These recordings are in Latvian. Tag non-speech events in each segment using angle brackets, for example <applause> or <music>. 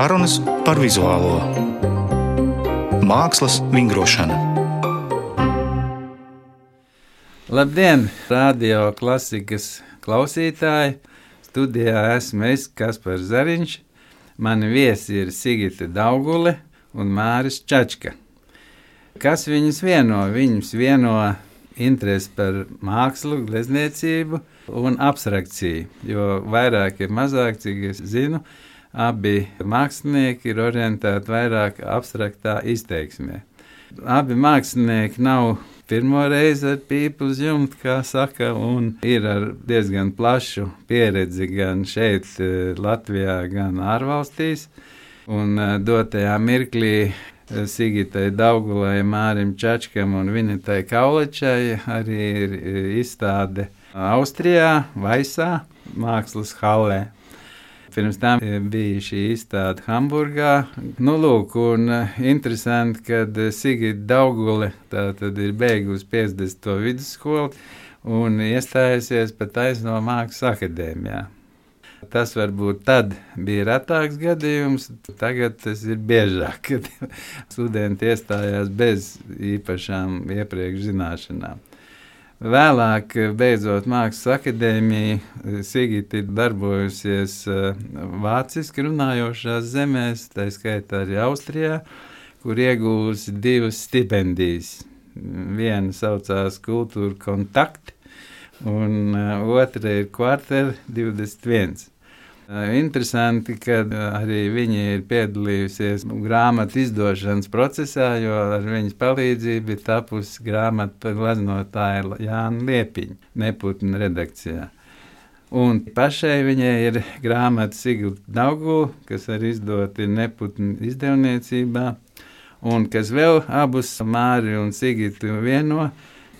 Sarunas par vizuālo mākslas vingrošanu. Labdien, radio klasikas klausītāji! Studijā esmu es, Kaspars Zariņš. Mani viesi ir Sigita Daugule un Māris Čačka. Kas viņus vieno? Viņus vieno interesi par mākslu, glezniecību un abstrakciju. Jo vairāk ir mazāk, cik es zinu, abi mākslinieki ir orientēti vairāk abstraktā izteiksmē. Abi mākslinieki nav pirmo reizi ar pīpu uz jumta, kā saka, un ir ar diezgan plašu pieredzi gan šeit, eh, Latvijā, gan ārvalstīs. Un eh, dotajā mirklī eh, Sigitai Daugulai, Mārim Čačkam un Vinitai Kaulečai arī ir izstāde Austrijā, Vaisā, Mākslas hallē. Pirms tam bija šī izstāde Hamburgā. Nu, lūk, un eh, interesanti, ka eh, Sigita Daugule ir beigusi 50. vidusskolu un iestājusies pat aizno Mākslas akadēmijā. Tas varbūt tad bija retāks gadījums, tagad tas ir biežāk, kad <laughs> studenti iestājās bez īpašām iepriekš zināšanām. Vēlāk, beidzot Mākslas akadēmiju, Sigita ir darbojusies eh, vāciski runājošās zemēs, tā skaitā arī Austrijā, kur iegūsi divas stipendijas. Viena saucās Kultūra kontakti, un eh, otra ir Kvartera 21. Interesanti, ka arī viņa ir piedalījusies grāmatu izdošanas procesā, jo ar viņas palīdzību ir tapusi grāmata par gleznotāju Jānu Liepiņu, neputnu redakcijā. Un pašai viņai ir grāmata Sigūda Daugu, kas arī izdota neputnu izdevniecībā, un kas vēl abus Māri un Sigitu vieno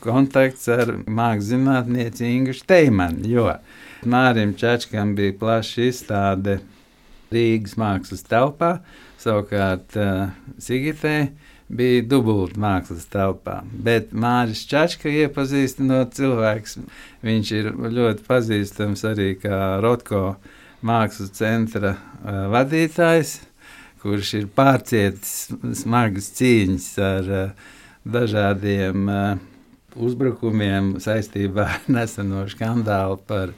kontakts ar mākslas zinātnieci Ingu Steimanu. Mārim Čačkam bija plaša izstāde Rīgas mākslas telpā, savukārt Sigitē bija dubultā mākslas telpā. Bet Mārcis Čačka iepazīstinot cilvēks, viņš ir ļoti pazīstams arī kā Rotko mākslas centra vadītājs, kurš ir pārcietis smagas cīņas ar dažādiem uzbrukumiem saistībā ar <laughs> neseno skandālu par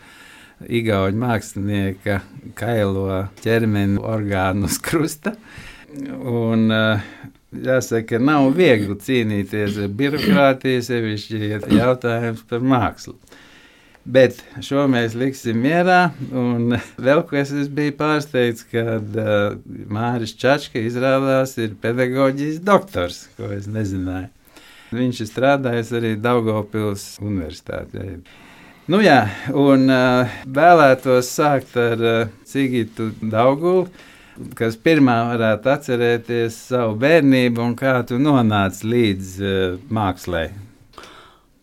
Igaunijas mākslinieka kailo ķermeni orgānu krusta. Un, jāsaka, nav viegli cīnīties ar birokrātiju, sevišķi jautājums par mākslu. Bet šo mēs liksim mierā. Un vēl ko es biju pārsteigts, kad uh, Mārcis Čačka izrādās ir pedagoģijas doktors, ko es nezināju. Viņš ir strādājis arī Daugopils universitātē. Nu jā, un uh, vēlētos sākt ar uh, Cigitu Daugulu, kas pirmā varētu atcerēties savu bērnību un kā tu nonāci līdz uh, mākslē.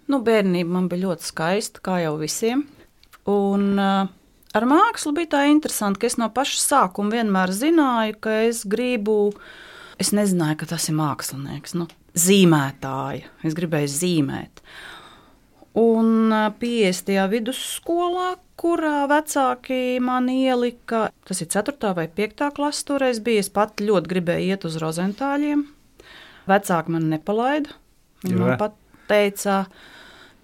Nu, bērnība man bija ļoti skaista, kā jau visiem. Un, uh, ar mākslu bija tā interesanti, ka es no paša sākuma vienmēr zināju, ka es gribu, es nezināju, ka tas ir mākslinieks, nu, zīmētāja. Es gribēju zīmēt. Un 50. vidusskolā, kurā vecāki man ielika, tas ir 4. vai 5. klases, toreiz bija. Es pat ļoti gribēju iet uz rozentāļiem. Vecāki man nepalaida. Viņi man pat teica,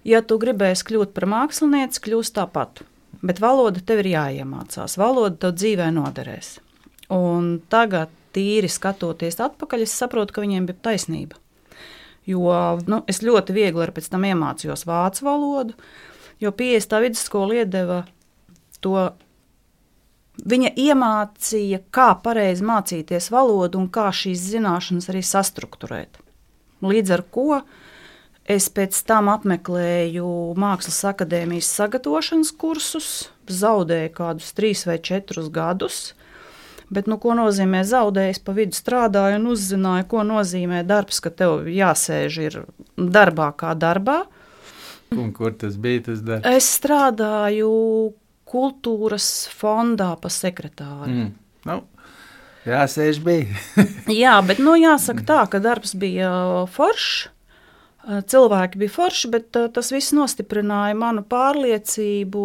ja tu gribēsi kļūt par mākslinieci, kļūsi tāpat. Bet valoda tev ir jāiemācās. Valoda tev dzīvē noderēs. Un tagad, tīri skatoties atpakaļ, es saprotu, ka viņiem bija taisnība. Jo nu, es ļoti viegli pēc tam iemācījos vācu valodu, jo 50. vidusskola iedeva to. Viņa iemācīja, kā pareizi mācīties valodu un kā šīs zināšanas arī sastruktūrēt. Līdz ar to es pēc tam apmeklēju Mākslas akadēmijas sagatavošanas kursus, zaudēju kādus trīs vai četrus gadus. Bet, nu, ko nozīmē zaudējis, pa vidu strādāju un uzzināju, ko nozīmē darbs, ka tev jāsēž ir darbā kā darbā. Un kur tas bija? Tas darbs? es strādāju kultūras fondā pa sekretāru. Mm. Nu, jāsēž bija. <laughs> Jā, bet nu, jāsaka tā, ka darbs bija foršs. Cilvēki bija forši, bet tas viss nostiprināja manu pārliecību,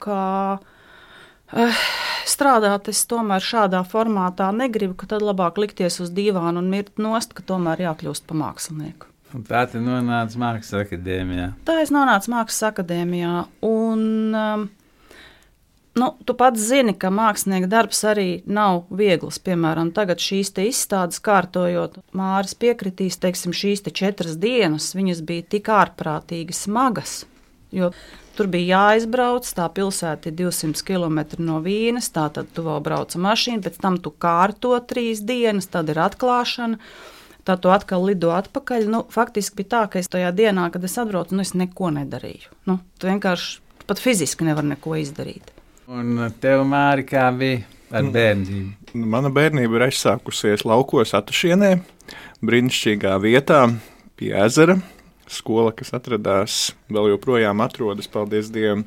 ka uh, strādāt es tomēr šādā formātā negribu, ka tad labāk likties uz dīvāna un mirt nost, ka tomēr jākļūst par mākslinieku. Un tā tu nonāci Mākslas akadēmijā. Tā es nonācu Mākslas akadēmijā. Un, um, nu, tu pats zini, ka mākslinieka darbs arī nav viegls. Piemēram, tagad šīs izstādes kārtojot, Māris piekritīs, teiksim, šīs te četras dienas, viņas bija tik ārprātīgi smagas. Jo Tur bija jāizbrauc, tā pilsēta ir 200 km no Vīnes, tā tad tu vēl brauc ar mašīnu, pēc tam tu kārto trīs dienas, tad ir atklāšana. Tad tu atkal lido atpakaļ. Nu, faktiski bija tā, ka es tajā dienā, kad es atbraucu, nu, es neko nedarīju. Nu, tu vienkārši pat fiziski nevari neko izdarīt. Un tev, Mārī, kā bija ar Mm. bērnību? Mana bērnība ir aizsākusies laukos, Atušienē, brīnišķīgā vietā pie ezera. Skola, kas atradās, vēl joprojām atrodas, paldies Dievam,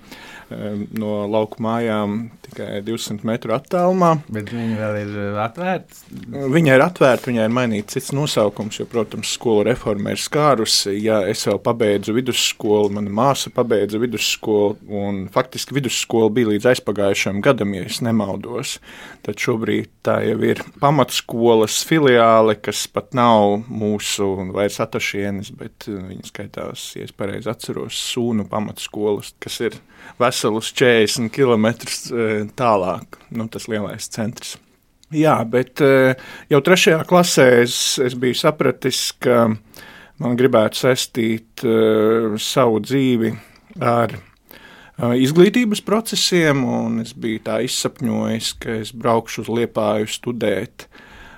no lauku mājām tikai 200 metru attālumā. Bet viņi vēl ir uh, atvērti. Viņa ir atvērta, viņai ir mainīts cits nosaukums, jo, protams, skolu reforma ir skārusi. Ja es vēl pabeidzu vidusskolu, mana māsa pabeidza vidusskolu, un faktiski vidusskola bija līdz aizpagājušajam gadam, ja es nemaldos. Tad šobrīd tā jau ir pamatskolas filiāle, kas pat nav mūsu vairs atašienes, bet uh, viņa skaitās, ja es pareizi atceros, sūnu pamatskolas, kas ir veselus 40 km tālāk, nu, tas lielais centrs. Jā, bet eh, jau trešajā klasē es, es biju sapratis, ka man gribētu saistīt uh, savu dzīvi ar uh, izglītības procesiem, un es biju tā izsapņojis, ka es braukšu uz Liepāju studēt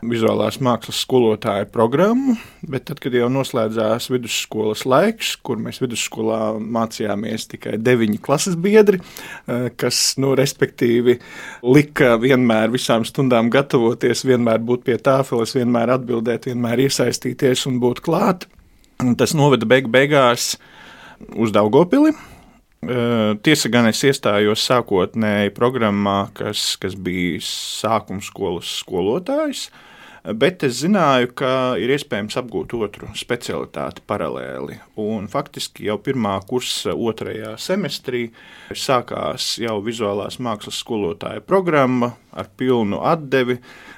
vizuālās mākslas skolotāja programmu, bet tad, kad jau noslēdzās vidusskolas laiks, kur mēs vidusskolā mācījāmies tikai deviņi klases biedri, eh, kas, nu, respektīvi, lika vienmēr visām stundām gatavoties, vienmēr būt pie tāfeles, vienmēr atbildēt, vienmēr iesaistīties un būt klāt. Un tas noveda beig beigās uz Daugopili. Uh, tiesa gan es iestājos sākotnēji programmā, kas, kas bija sākuma skolas skolotājs, bet es zināju, ka ir iespējams apgūt otru specialitāti paralēli. Un faktiski jau pirmā kursa otrajā semestrī sākās jau vizuālās mākslas skolotāja programma ar pilnu atdevi.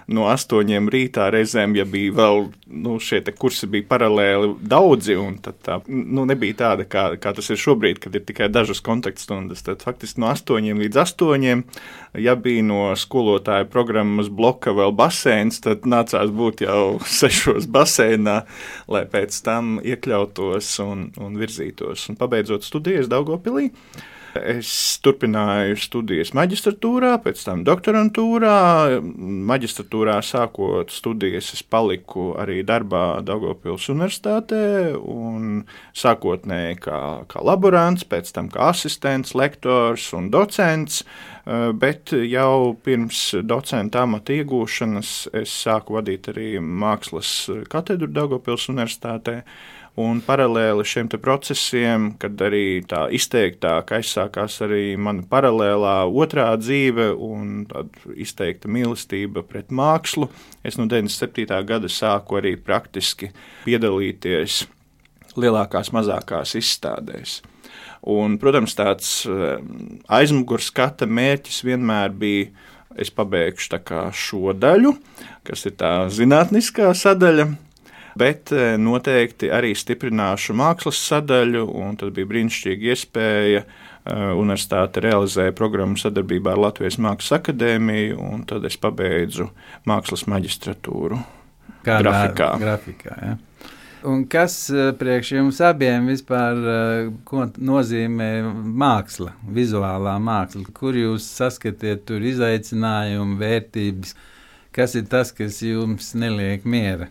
No astoņiem rītā reizēm, ja bija vēl nu, šie kursi, bija paralēli daudzi, un tā nu, nebija tāda, kā, kā tas ir šobrīd, kad ir tikai dažas kontaktstundas. Tad faktiski no astoņiem līdz astoņiem, ja bija no skolotāja programmas bloka vēl basēns, tad nācās būt jau <laughs> sešos basēnā, lai pēc tam iekļautos un, un virzītos. Un pabeidzot studijas Daugopilī. Es turpināju studijas maģistratūrā, pēc tam doktorantūrā. Maģistratūrā sākot studijas, es paliku arī darbā Daugopils Universitātē, un sākotnēji kā, kā laborants, pēc tam kā asistents, lektors un docents. Bet jau pirms docenta amata iegūšanas es sāku vadīt arī mākslas katedru Daugopils Universitātē. Un paralēli šiem procesiem, kad arī tā izteiktāk aizsākās arī mana paralēlā otrā dzīve un izteikta mīlestība pret mākslu, es no 97. gada sāku arī praktiski piedalīties lielākās, mazākās izstādēs. Un, protams, tāds aizmugures skata mērķis vienmēr bija, es pabeigšu šo daļu, kas ir tā zinātniskā sadaļa, bet noteikti arī stiprināšu mākslas sadaļu, un tad bija brīnišķīga iespēja. Universitāte realizēja programmu sadarbībā ar Latvijas Mākslas akadēmiju, un tad es pabeidzu mākslas maģistratūru. Kādā grafikā. grafikā ja? Un kas priekš jums abiem vispār nozīmē māksla, vizuālā māksla? Kur jūs saskatiet tur izaicinājumu, vērtības? Kas ir tas, kas jums neliek miera?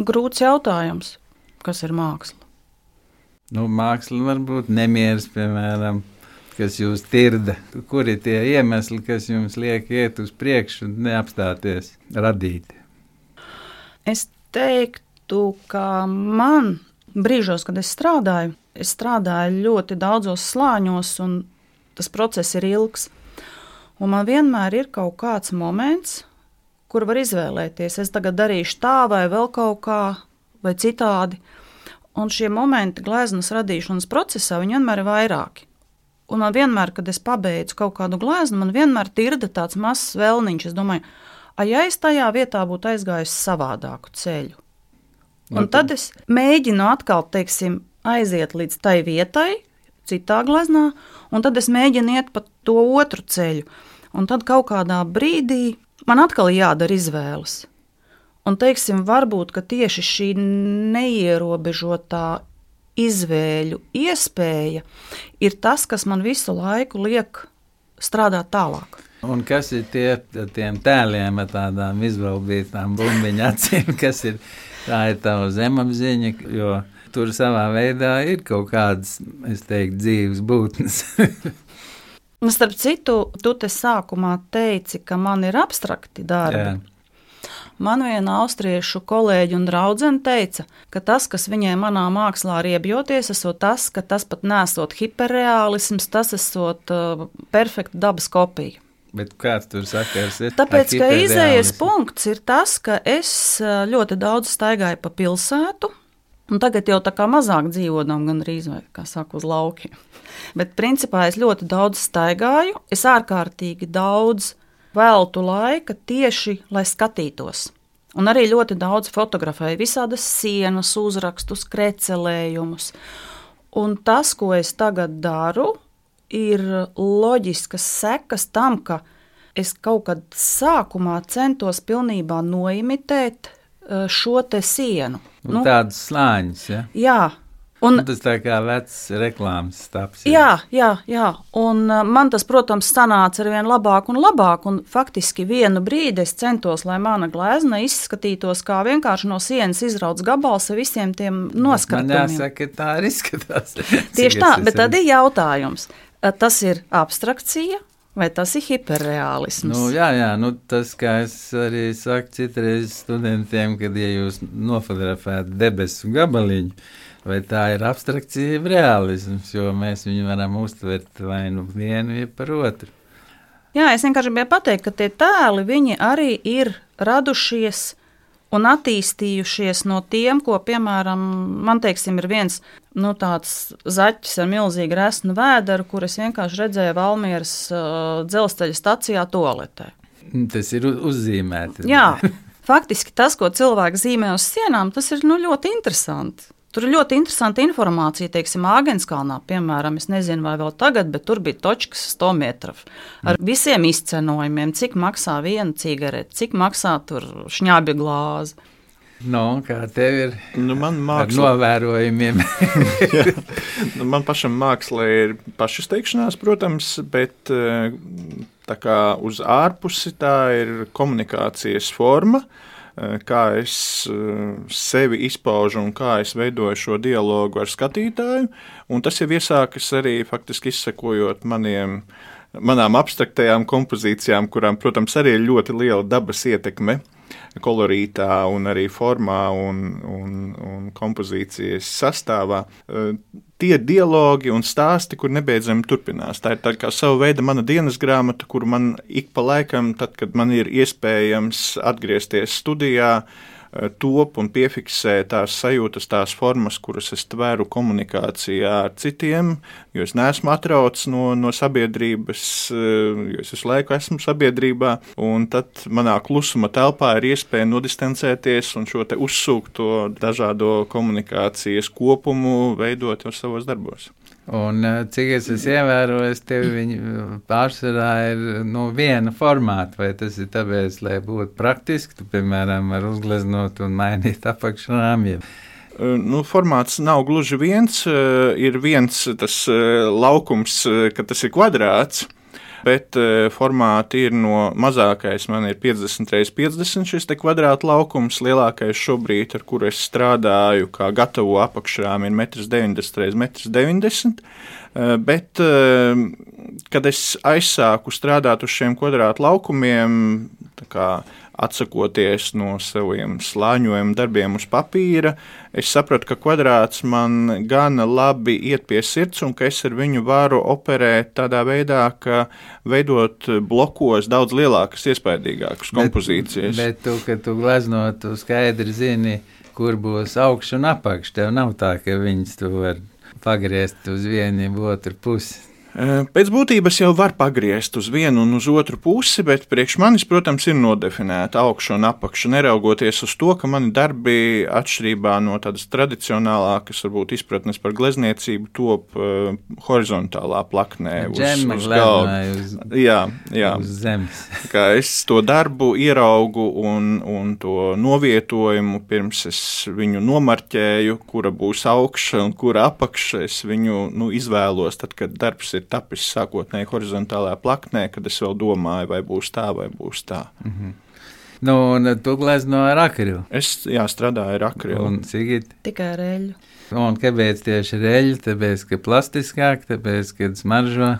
Grūts jautājums, kas ir māksla? Nu, māksla var būt nemieris, piemēram, kas jūs tirda. Kur ir tie iemesli, kas jums liek iet uz priekšu un neapstāties radīt? Es teiktu, ka man brīžos, kad es strādāju, es strādāju ļoti daudzos slāņos, un tas process ir ilgs. Un man vienmēr ir kaut kāds moments, kur var izvēlēties, es tagad darīšu tā, vai vēl kaut kā, vai citādi. Un šie momenti gleznas radīšanas procesā vienmēr ir vairāki. Un man vienmēr, kad es pabeidzu kaut kādu gleznu, man vienmēr tirda tāds mazs vēlniņš. Es domāju, a, ja es tajā vietā būtu aizgājis savādāku ceļu. Un tad es mēģinu atkal, teiksim, aiziet līdz tai vietai, citā gleznā, un tad es mēģinu iet pa to otru ceļu. Un tad kaut kādā brīdī man atkal jādara izvēles. Un, teiksim, varbūt tieši šī neierobežotā izvēļu iespēja ir tas, kas man visu laiku liek strādāt tālāk. Un kas ir tie tēliem ar tādām izvēlētām bumbiņu acīm, <laughs> kas ir tā ir tava zemapziņa, jo tur savā veidā ir kaut kādas, es teiktu, dzīves būtnes. <laughs> Un, starp citu, tu te sākumā teici, ka man ir abstrakti darbi. Jā. Man viena austriešu kolēģi un draudzene teica, ka tas, kas viņai manā mākslā riebjoties, esot tas, ka tas pat nesot hiperreālisms, tas esot uh, perfekta dabas kopija. Bet kāds tur sakars ir? Tāpēc, ka izējas punkts ir tas, ka es uh, ļoti daudz staigāju pa pilsētu, un tagad jau tā kā mazāk dzīvodam, gan arī, saka, uz laukiem. <laughs> Bet principā es ļoti daudz staigāju, es ārkārtīgi daudz veltu laika tieši, lai skatītos. Un arī ļoti daudz fotografēju visādas sienas, uzrakstus, krecelējumus. Un tas, ko es tagad daru, ir loģiskas sekas tam, ka es kaut kad sākumā centos pilnībā noimitēt šo te sienu. Nu, Tādas slāņas, ja? jā, un, Un tas tā kā vecs reklāmas stāps. jā, jā, jā, un eh, man tas, protams, sanāca ar vien labāk un labāk. Un faktiski vienu brīdi es centos, lai mana glezna izskatītos kā vienkārši no sienas izrauts gabals ar visiem tiem Man noskaņojumiem. jāsaka, ka tā arī izskatās. <laughs> Tieši tā, bet tad ir jautājums, eh, tas ir abstrakcija vai tas ir hiperreālisms? Nu, jā, jā nu, tas, kā es arī saku citreiz studentiem, kad ja jūs nofotografējat debesu gabaliņu, vai tā ir abstrakcija, jeb realisms, jo mēs viņu varam uztvert vai nu vienu, vai par otru. Jā, es vienkārši gribēju pateikt, ka tie tēli viņi arī ir radušies un attīstījušies no tiem, ko, piemēram, man teiksim, ir viens nu, tāds zaķis ar milzīgu resnu vēderu, kurus vienkārši redzēju Valmieras uh, dzelzceļa stacijā toaletē. Tas ir uzzīmēts. Jā, faktiski tas, ko cilvēks zīmē uz sienām, tas ir nu, ļoti interesanti. Tur ir ļoti interesanta informācija, teiksim, Āgenskalnā, piemēram, es nezinu, vai vēl tagad, bet tur bija točkas 100 metru ar visiem izcenojumiem, cik maksā viena cigarete, cik maksā tur šņābi glāzi. Nu, kā tev ir Nu, man ar māksla, novērojumiem? <laughs> nu, man pašam mākslā ir pašizteikšanās, protams, bet eh, kā uz ārpusi tā ir komunikācijas forma. eh, Kā es eh, sevi izpaužu un kā es veidoju šo dialogu ar skatītāju. Un tas jau iesākas arī faktiski izsekojot maniem, manām abstraktajām kompozīcijām, kurām, protams, arī ir ļoti liela dabas ietekme kolorītā, un arī formā un, un, un kompozīcijas sastāvā. Tie ir dialogi un stāsti, kur nebeidzami turpinās. Tā ir tā kā sava veida mana dienas grāmata, kur man ik pa laikam, tad, kad man ir iespējams atgriezties studijā, eh, top un piefiksē tās sajūtas, tās formas, kuras es tveru komunikācijā ar citiem, jo es neesmu atrauts no, no sabiedrības, eh, jo es visu laiku esmu sabiedrībā, un tad manā klusuma telpā ir iespēja nodistancēties un šo te uzsūkto dažādo komunikācijas kopumu veidot jau savos darbos. Un, eh, cik es esmu ievērojis, tev viņi pārsvarā ir no viena formāta. Vai tas ir tāpēc, lai būtu praktiski, tu, piemēram, var uzgleznot un mainīt apakšrāmjiem. Uh, Nu, formāts nav gluži viens. uh, Ir viens tas laukums, ka tas ir kvadrāts. Bet uh, formāti ir no mazākais, man ir 50 x 50 šis kvadrāta laukums. Lielākais šobrīd, ar kuru es strādāju, kā gatavo apakšām, ir 1,90 x 1,90 m. Bet, uh, kad es aizsāku strādāt uz šiem kvadrāta laukumiem, atsakoties no saviem slāņojuma darbiem uz papīra, es sapratu, ka kvadrāts man gana labi iet pie sirds un ka es ar viņu varu operēt tādā veidā, ka veidot blokos daudz lielākas, iespaidīgākas kompozīcijas. Bet, bet tu, kad tu gleznot, tu skaidri zini, kur būs augšs un apakš. Tev nav tā, ka viņas tu var pagriezt uz vienu, otru pusi. Pēc būtības jau var pagriezt uz vienu un uz otru pusi, bet priekš manis, protams, ir nodefinēta augša un apakša, neraugoties uz to, ka mani darbi atšķirībā no tādas tradicionālākas, varbūt izpratnes par glezniecību, top uh, horizontālā plaknē uz, uz galda. Jā, jā. Uz zemes. <laughs> Kā es to darbu ieraugu un, un to novietojumu, pirms es viņu nomarķēju, kura būs augša un kura apakša, es viņu nu, izvēlos tad, kad darbs ir ir tapis sākotnēji horizontālā plaknē, kad es vēl domāju, vai būs tā, vai būs tā. Mm -hmm. Nu, un tu glezno ar akrilu. Es jā, strādāju ar akrilu. Un cigit? Tikai ar eļļu. Un kāpēc tieši ar eļļu? Tāpēc, ka plastiskāk, tāpēc, ka smaržo.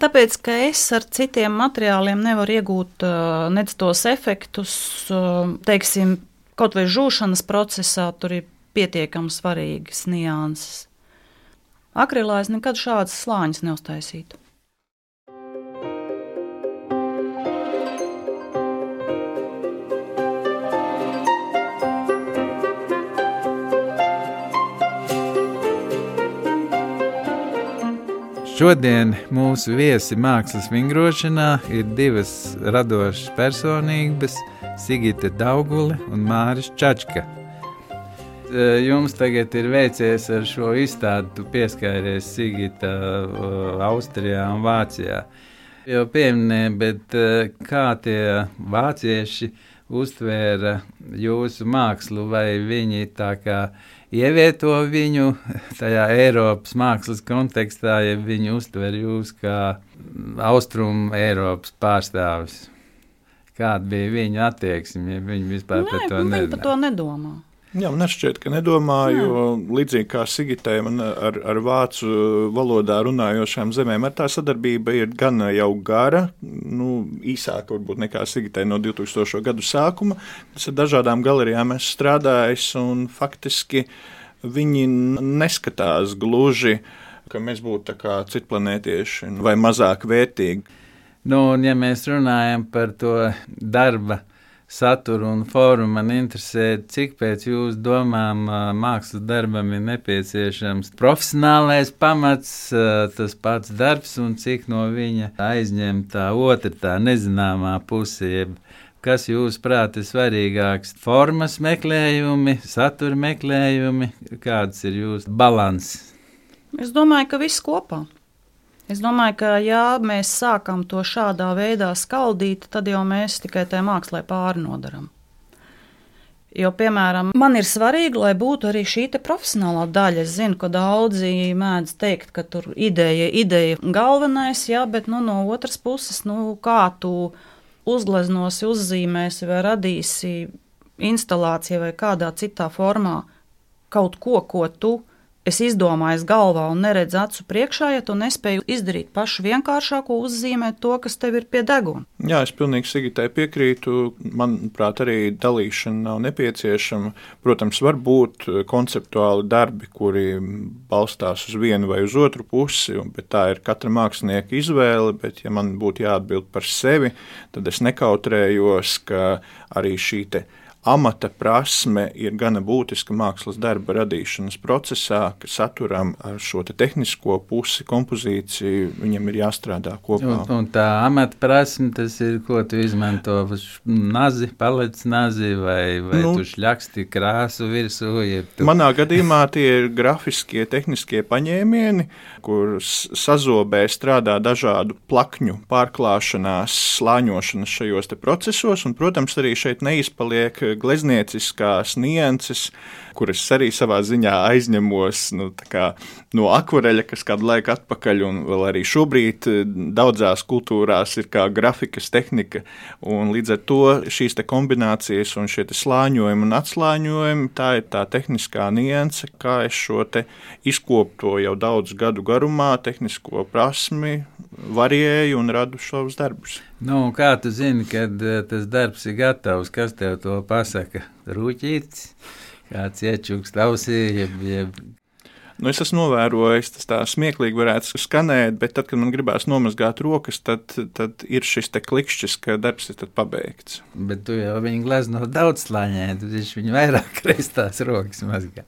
Tāpēc, ka es ar citiem materiāliem nevaru iegūt uh, nec tos efektus, uh, teiksim, kaut vai žūšanas procesā, tur ir pietiekami svarīgas nianses. Akrilā es nekad šādas slāņas neuztaisītu. Šodien mūsu viesi mākslas vingrošanā ir divas radošas personības - Sigita Daugule un Māris Čačka. Eh, jums tagad ir veicies ar šo izstādi, tu pieskāries Sigita Austrijā un Vācijā. Jau pieminēja, bet eh, kā tie vācieši uztvēra jūsu mākslu, vai viņi tā kā ievieto viņu <laughs> tajā Eiropas mākslas kontekstā, ja viņi uztver jūs kā austrumu Eiropas pārstāvis? Kāda bija viņa attieksme, ja viņi vispār Nē, par to nedomā? Viņi par to nedomā. Jā, man šķiet, ka nedomāju, jo līdzīgi kā Sigitē, man ar, ar vācu valodā runājošām zemēm, ar tā sadarbība ir gan jau gara, nu, īsāka varbūt nekā Sigitē no 2000. gadu sākuma. Tas ar dažādām galerijām esmu strādājis, un faktiski viņi neskatās gluži, ka mēs būtu citplanētieši vai mazāk vērtīgi. Nu, un ja mēs runājam par to darbu saturu un formu. Man interesē, cik pēc jūsu domām mākslas darbam ir nepieciešams profesionālais pamats, tas pats darbs, un cik no viņa aizņem tā otra, tā nezināmā puse. Kas jūsuprāt ir svarīgāks? Formas meklējumi, satura meklējumi, kāds ir jūsu balans? Es domāju, ka viss kopā. Es domāju, ka ja mēs sākam to šādā veidā skaldīt, tad jau mēs tikai tajā mākslā pāri nodaram. Jo, piemēram, man ir svarīgi, lai būtu arī šī profesionālā daļa. Es zinu, ka daudzi mēdz teikt, ka tur ideja ideja galvenais, jā, bet nu, no otras puses, nu, kā tu uzgleznosi, uzzīmēsi vai radīsi instalācijā vai kādā citā formā kaut ko, ko tu es izdomāju galvā un neredzu acu priekšā, ja tu nespēji izdarīt pašu vienkāršāko, uzzīmēt to, kas tev ir pie deguna. Jā, es pilnīgi Sigitai piekrītu. Manuprāt, arī dalīšana nav nepieciešama. Protams, var būt konceptuāli darbi, kuri balstās uz vienu vai uz otru pusi, bet tā ir katra mākslinieka izvēle. Bet, ja man būtu jāatbild par sevi, tad es nekautrējos, ka arī šī amata prasme ir gana būtiska mākslas darba radīšanas procesā, ka saturam ar šo te tehnisko pusi, kompozīciju, viņam ir jāstrādā kopā. Un, un tā amata prasme, tas ir, ko tu izmanto nazi, palets nazi vai, vai nu, tu šļaksti krāsu virsū. Tu... Manā gadījumā tie ir grafiskie, tehniskie paņēmieni, kur sazobē strādā dažādu plakņu pārklāšanās, slāņošanas šajos procesos, un, protams, arī šeit neizpaliek gleznieciskās nianses, kuras arī savā ziņā aizņemos nu, kā, no akvareļa, kas kādu laiku atpakaļ, un vēl arī šobrīd eh, daudzās kultūrās ir kā grafikas tehnika. Līdz ar to šīs kombinācijas un šie slāņojumi un atslāņojumi, tā ir tā tehniskā nianse, kā es šo izkopto jau daudzu gadu garumā, tehnisko prasmi, varēju un radu savus darbus. Nu, kā tu zini, kad uh, tas darbs ir gatavs? Kas tev to pasaka? Rūķītis, kāds iečuks tausī, jeb, jeb Nu, es esmu novērojis, tas tā smieklīgi varētu skanēt, bet tad, kad man gribās nomazgāt rokas, tad, tad ir šis klikšķis, ka darbs ir pabeigts. Bet tu jau viņu glezno daudz slāņē, tad viņš viņu vairāk <laughs> reiz tās rokas mazgā.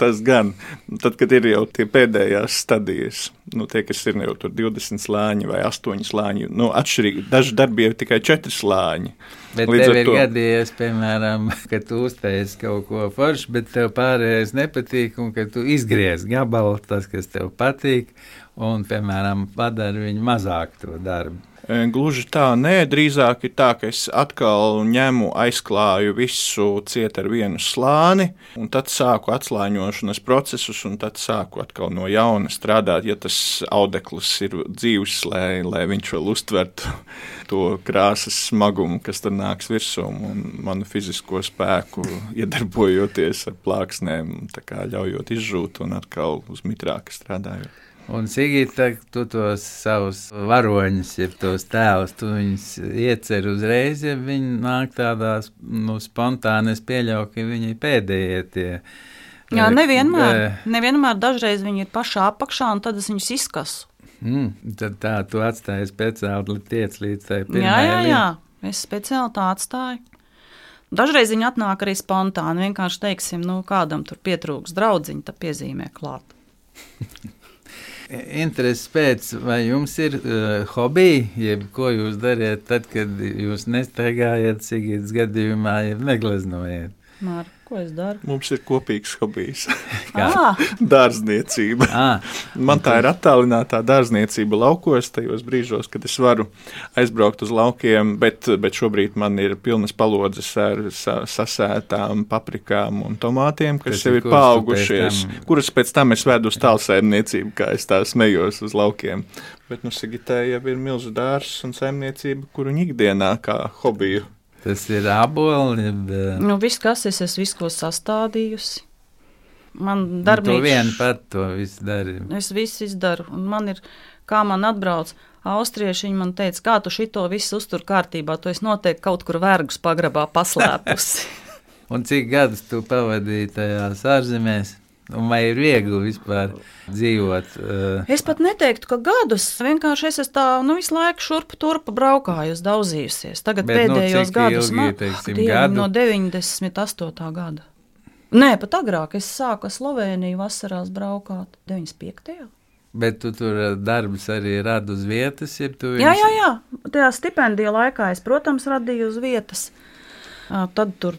tas gan. Tad, kad ir jau tie pēdējās stadijas, nu, tie, kas ir jau tur 20 slāņi vai 8 slāņi, nu, atšķirīgi, daži darbi jau tikai 4 slāņi. Bet Līdz tev ir to... gadījies, piemēram, ka tu uztaisīji kaut ko foršu, bet tev pārējais nepatīk, un ka tu izgriez gabalu tas, kas tev patīk, un, piemēram, padari viņu mazāk to darbu. Gluži tā, nē, drīzāk ir tā, ka es atkal ņemu, aizklāju visu ciet ar vienu slāni, un tad sāku atslāņošanas procesus, un tad sāku atkal no jauna strādāt, ja tas audeklis ir dzīves, lai, lai viņš vēl uztvertu <laughs> to krāsas smagumu, kas tur nāks virsū, un manu fizisko spēku <laughs> iedarbojoties ar plāksnēm, ļaujot izžūt un atkal uz mitrāka strādājot. Un Sigita, tu tos savus varoņus, jeb tos tēlus, tu viņus iecer uzreiz, ja viņi nāk tādās nu, spontāni. Es pieļauju, ka viņi pēdējie tie. Jā, nevienmēr. Nevienmēr dažreiz viņi ir pašā apakšā, un tad es viņus izkasu. Mm, tad tā, tu atstāji speciāli tiec līdz tai pirmajai. Jā, jā, jā, es speciāli tā atstāju. Dažreiz viņi atnāk arī spontāni. Vienkārši teiksim, nu, kādam tur pietrūks draudziņa, tad piezīmē klāt. <laughs> Intereses pēc, vai jums ir uh, hobiji, jeb ko jūs dariet tad, kad jūs nestaigājat, cik gadījumā, gadījumā, jeb negleznojat? Mār, ko es daru? Mums ir kopīgs hobijs. <laughs> dārzniecība. À. Man tā ir attālinātā dārzniecība laukos, tajos brīžos, kad es varu aizbraukt uz laukiem, bet, bet šobrīd man ir pilnas palodzes ar sa sasētām paprikām un tomātiem, kas jau ir paaugušies, pēc kuras pēc tam es vedu uz tālsēmniecību, kā es tā smējos uz laukiem. Bet nu, Sigitē jau ir milzu dārzs un saimniecība, kuru ikdienā kā hobiju Tas ir apgabals. Bet... Nu, viss, kas es esmu visu sastādījusi. Man. Nu, tu viena pat to visu dari. Es visu izdaru. Un man ir, kā man atbrauc austrieši, man teica, kā tu šito visu uztur kārtībā, tu esi noteikti kaut kur vergus pagrabā paslēpusi. <laughs> Un cik gadus tu pavadīji tajās ārzemēs? Un vai ir viegli vispār dzīvot? Uh... Es pat neteiktu, ka gadus. Vienkārši es esmu tā, nu, visu laiku šurp turpa braukājusi, daudzījusies. Tagad Bet, nu, pēdējos nu, ilgi, teiksim, gadu? no 98. gada. Nē, pat agrāk es sāku Sloveniju vasarās braukāt 95. Bet tu tur darbus arī radi uz vietas, ja tu viņus... Jā, jā, jā. Tajā stipendijā laikā es, protams, radīju uz vietas. Tad tur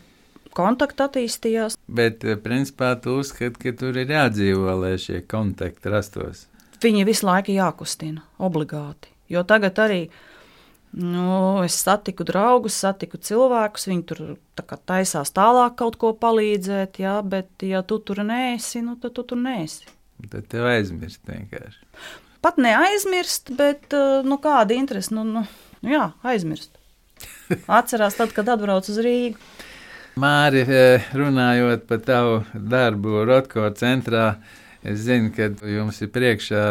kontakti attīstījās. Bet, eh, principā, tu uzskati, ka tur ir jādzīvo, lai šie kontakti rastos. Viņi visu laiku jākustina, obligāti. Jo tagad arī nu, es satiku draugus, satiku cilvēkus, viņi tur tā taisās tālāk kaut ko palīdzēt, jā, bet, ja tu tur nēsi, nu, tad tu tur nēsi. Tad tev aizmirst vienkārši. Pat neaizmirst, bet eh, nu, kāda interese, nu, nu, jā, aizmirst. <laughs> Atcerās tad, kad atbrauc uz Rīgu. Māri, eh, runājot par tavu darbu Rotko centrā, es zinu, ka jums ir priekšā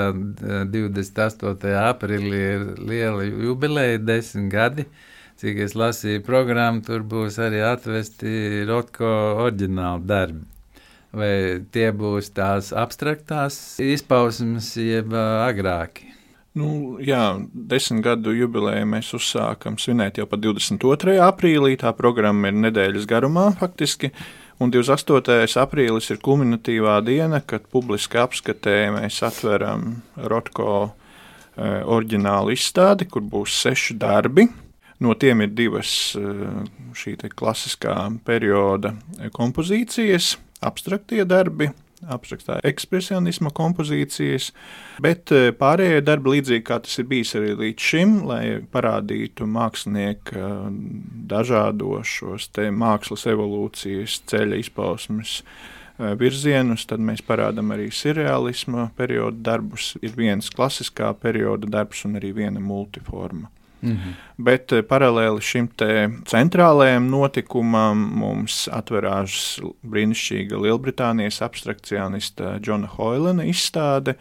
28. Eh, aprīlī ir liela jubileja, desmit gadi. Cik es lasīju programmu, tur būs arī atvesti Rotko oriģināli darbi. Vai tie būs tās abstraktās izpausmes, jeb eh, agrāki? Nu, jā, desmit gadu jubileju mēs uzsākam svinēt jau pa 22. aprīlī. Tā programma ir nedēļas garumā faktiski. Un 28. aprīlis ir kulminatīvā diena, kad publiski apskatē mēs atveram Rotko e, oriģinālu izstādi, kur būs seši darbi. No tiem ir divas e, šī klasiskā perioda kompozīcijas, abstraktie darbi, abstraktā ekspresionisma kompozīcijas, bet eh, pārējie darbi, līdzīgi kā tas ir bijis arī līdz šim, lai parādītu mākslinieka eh, dažādošos mākslas evolūcijas ceļa izpausmes eh, virzienus, tad mēs parādām arī surrealisma perioda darbus. Ir viens klasiskā perioda darbs un arī viena multiforma. -hmm. Bet eh, paralēli šim centrālajam notikumam mums atverās brīnišķīga Lielbritānijas abstrakcionista Džona Hoilena izstāde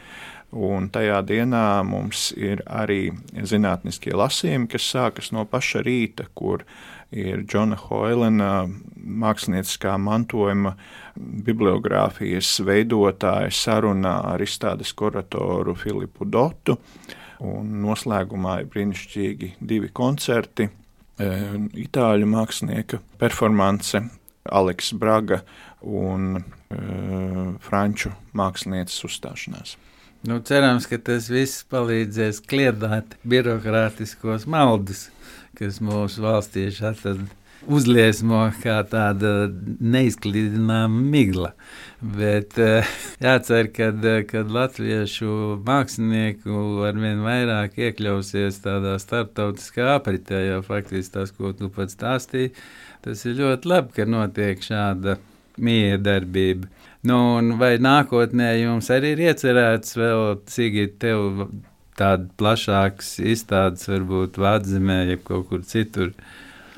Un tajā dienā mums ir arī zinātniskie lasījumi, kas sākas no paša rīta, kur ir Džona Hoilena mākslinieckā mantojuma bibliogrāfijas veidotāja sarunā ar izstādes kuratoru Filipu Dotu. Un noslēgumā ir brīnišķīgi divi koncerti. E, itāļu mākslinieka performance Aleks Braga un e, franču mākslinieces uzstāšanās. Nu, cerams, ka tas viss palīdzēs kliedēt birokrātiskos maldus, kas mūsu valstieši atrada uzliesmo kā tāda neizklīdināma migla. Bet uh, <laughs> jācer, ka kad latviešu mākslinieku arvien vairāk iekļausies tādā starptautiskā apritē, jo faktiski tas, ko tu pats stāstīji, tas ir ļoti labi, ka notiek šāda miedarbība. Nu, vai nākotnē jums arī ir iecerēts vēl, Sigīt, tev tāda plašāks izstādes, varbūt Vācijā, ja kaut kur citur?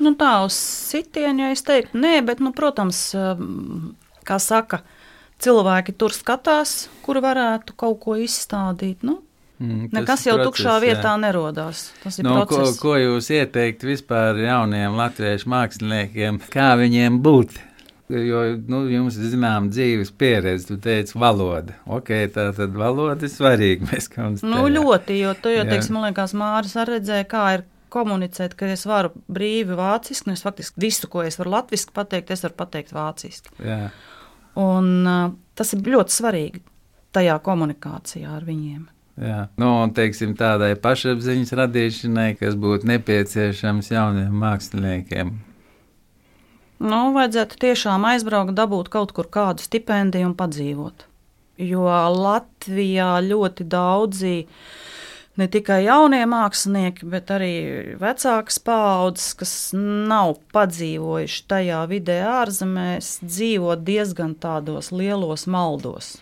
Nu, tā uz sitienu, ja es teiktu, nē, bet, nu, protams, um, kā saka, cilvēki tur skatās, kur varētu kaut ko izstādīt. Nu, Mm, Nekas jau process, tukšā vietā jā. nerodās. Tas ir nu, process. ko, ko jūs ieteiktu vispār jauniem latviešu māksliniekiem, kā viņiem būt? Jo nu, jums ir zināma dzīves pieredze, tu teici, valoda. Ok, tā tad valoda ir svarīga. <laughs> Nu, ļoti, jo tu jau, teiksim, man liekas, Māris arī redzēja, kā ir komunicēt, ka es varu brīvi vāciski, un es faktiski visu, ko es varu latviešu pateikt, es varu pateikt vāciski. Jā. Un, uh, tas ir ļoti svarīgi tajā komunikācijā ar viņiem. Jā. Nu, un, teiksim, tādai pašapziņas radīšanai, kas būtu nepieciešams jauniem māksliniekiem, Nu, vajadzētu tiešām aizbraukt, dabūt kaut kur kādu stipendiju un padzīvot. Jo Latvijā ļoti daudzi ne tikai jaunie mākslinieki, bet arī vecākas paaudzes, kas nav padzīvojuši tajā vidē ārzemēs, dzīvo diezgan tādos lielos maldos.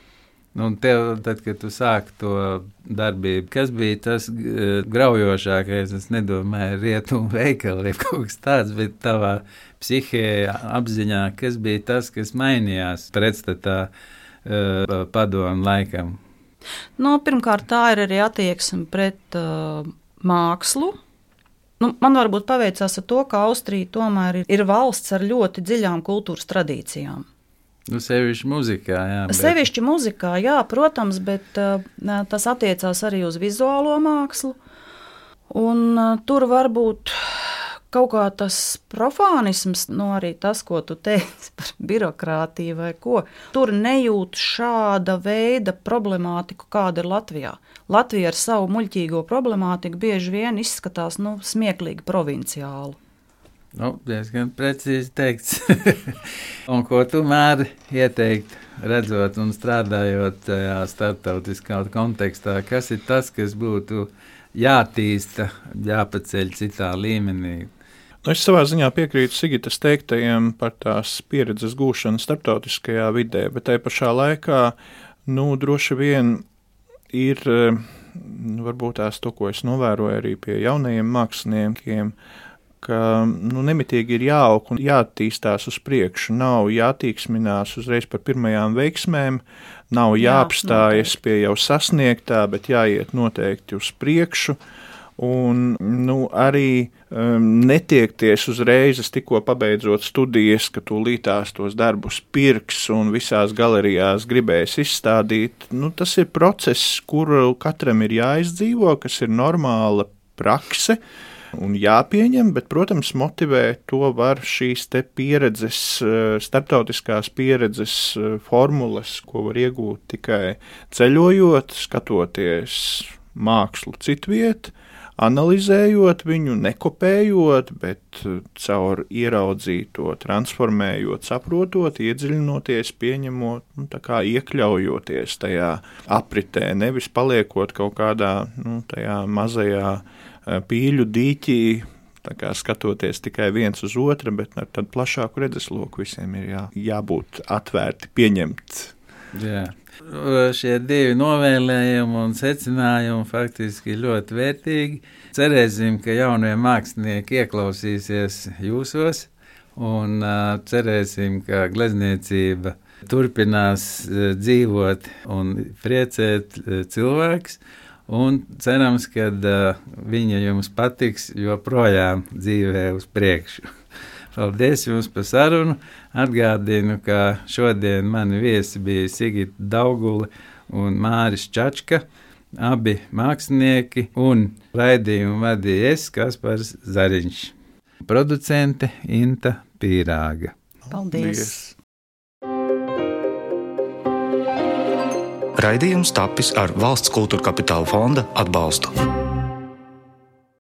Nu, tev, tad, kad tu sāki to darbību, kas bija tas graujošākais? Es nedomāju, rietumu veikali vai kaut kas tāds, bet tavā psihē, apziņā, kas bija tas, kas mainījās pretstatā uh, padomu laikam? Nu, pirmkārt, tā ir arī attieksme pret uh, mākslu. Nu, man varbūt paveicās ar to, ka Austrija tomēr ir, ir valsts ar ļoti dziļām kultūras tradīcijām. Nu, sevišķi muzikā, jā. Bet... Sevišķi muzikā, jā, protams, bet uh, tas attiecās arī uz vizuālo mākslu. Un, uh, tur var būt kaut kā tas profānisms, nu, arī tas, ko tu teici <laughs> par birokrātiju vai ko. Tur nejūt šāda veida problemātiku, kāda ir Latvijā. Latvija ar savu muļķīgo problemātiku bieži vien izskatās nu, smieklīgi provinciāli. Nu, diezgan precīzi teikts. <laughs> un ko tu mēri ieteikt, redzot un strādājot tajā starptautiskā kontekstā, kas ir tas, kas būtu jātīsta, jāpaceļ citā līmenī? Nu, es savā ziņā piekrītu Sigitas teiktajiem par tās pieredzes gūšanu starptautiskajā vidē, bet tajā pašā laikā nu, droši vien ir varbūt tās to, ko es novēroju arī pie jaunajiem māksliniekiem ka nu, nemitīgi ir jāaug un jāattīstās uz priekšu. Nav jātīksminās uzreiz par pirmajām veiksmēm, nav jāapstājas Jā, pie jau sasniegtā, bet jāiet noteikti uz priekšu. Un nu, arī um, netiekties uzreiz, tikko pabeidzot studijas, ka tūlītās tos darbus pirks un visās galerijās gribēs izstādīt. Nu, tas ir process, kuru katram ir jāizdzīvo, kas ir normāla prakse. Uh, un jāpieņem, bet, protams, motivēt to var šīs pieredzes, eh, starptautiskās pieredzes eh, formulas, ko var iegūt tikai ceļojot, skatoties mākslu citvietā analizējot viņu, nekopējot, bet eh, caur ieraudzīto, transformējot, saprotot, iedziļinoties, pieņemot, nu, iekļaujoties tajā apritē, nevis paliekot kaut kādā nu, mazajā Eh, pīļu dīķī, kā skatoties tikai viens uz otru, bet ar tādu plašāku redzesloku visiem ir jā, jābūt atvērti, pieņemt. Jā. Šie divi novēlējumi un secinājumi faktiski ļoti vērtīgi. Cerēsim, ka jaunie mākslinieki ieklausīsies jūsos un cerēsim, ka glezniecība turpinās dzīvot un priecēt cilvēks. Un cerams, ka viņa jums patiks joprojām dzīvē uz priekšu. Paldies jums par sarunu. Atgādinu, ka šodien mani viesi bija Sigita Daugula un Māris Čačka, abi mākslinieki, un raidījumu vadīja es, Kaspars Zariņš, producente Inta Pīrāga. Paldies! Raidījums tapis ar valsts kultūra kapitāla fonda atbalstu.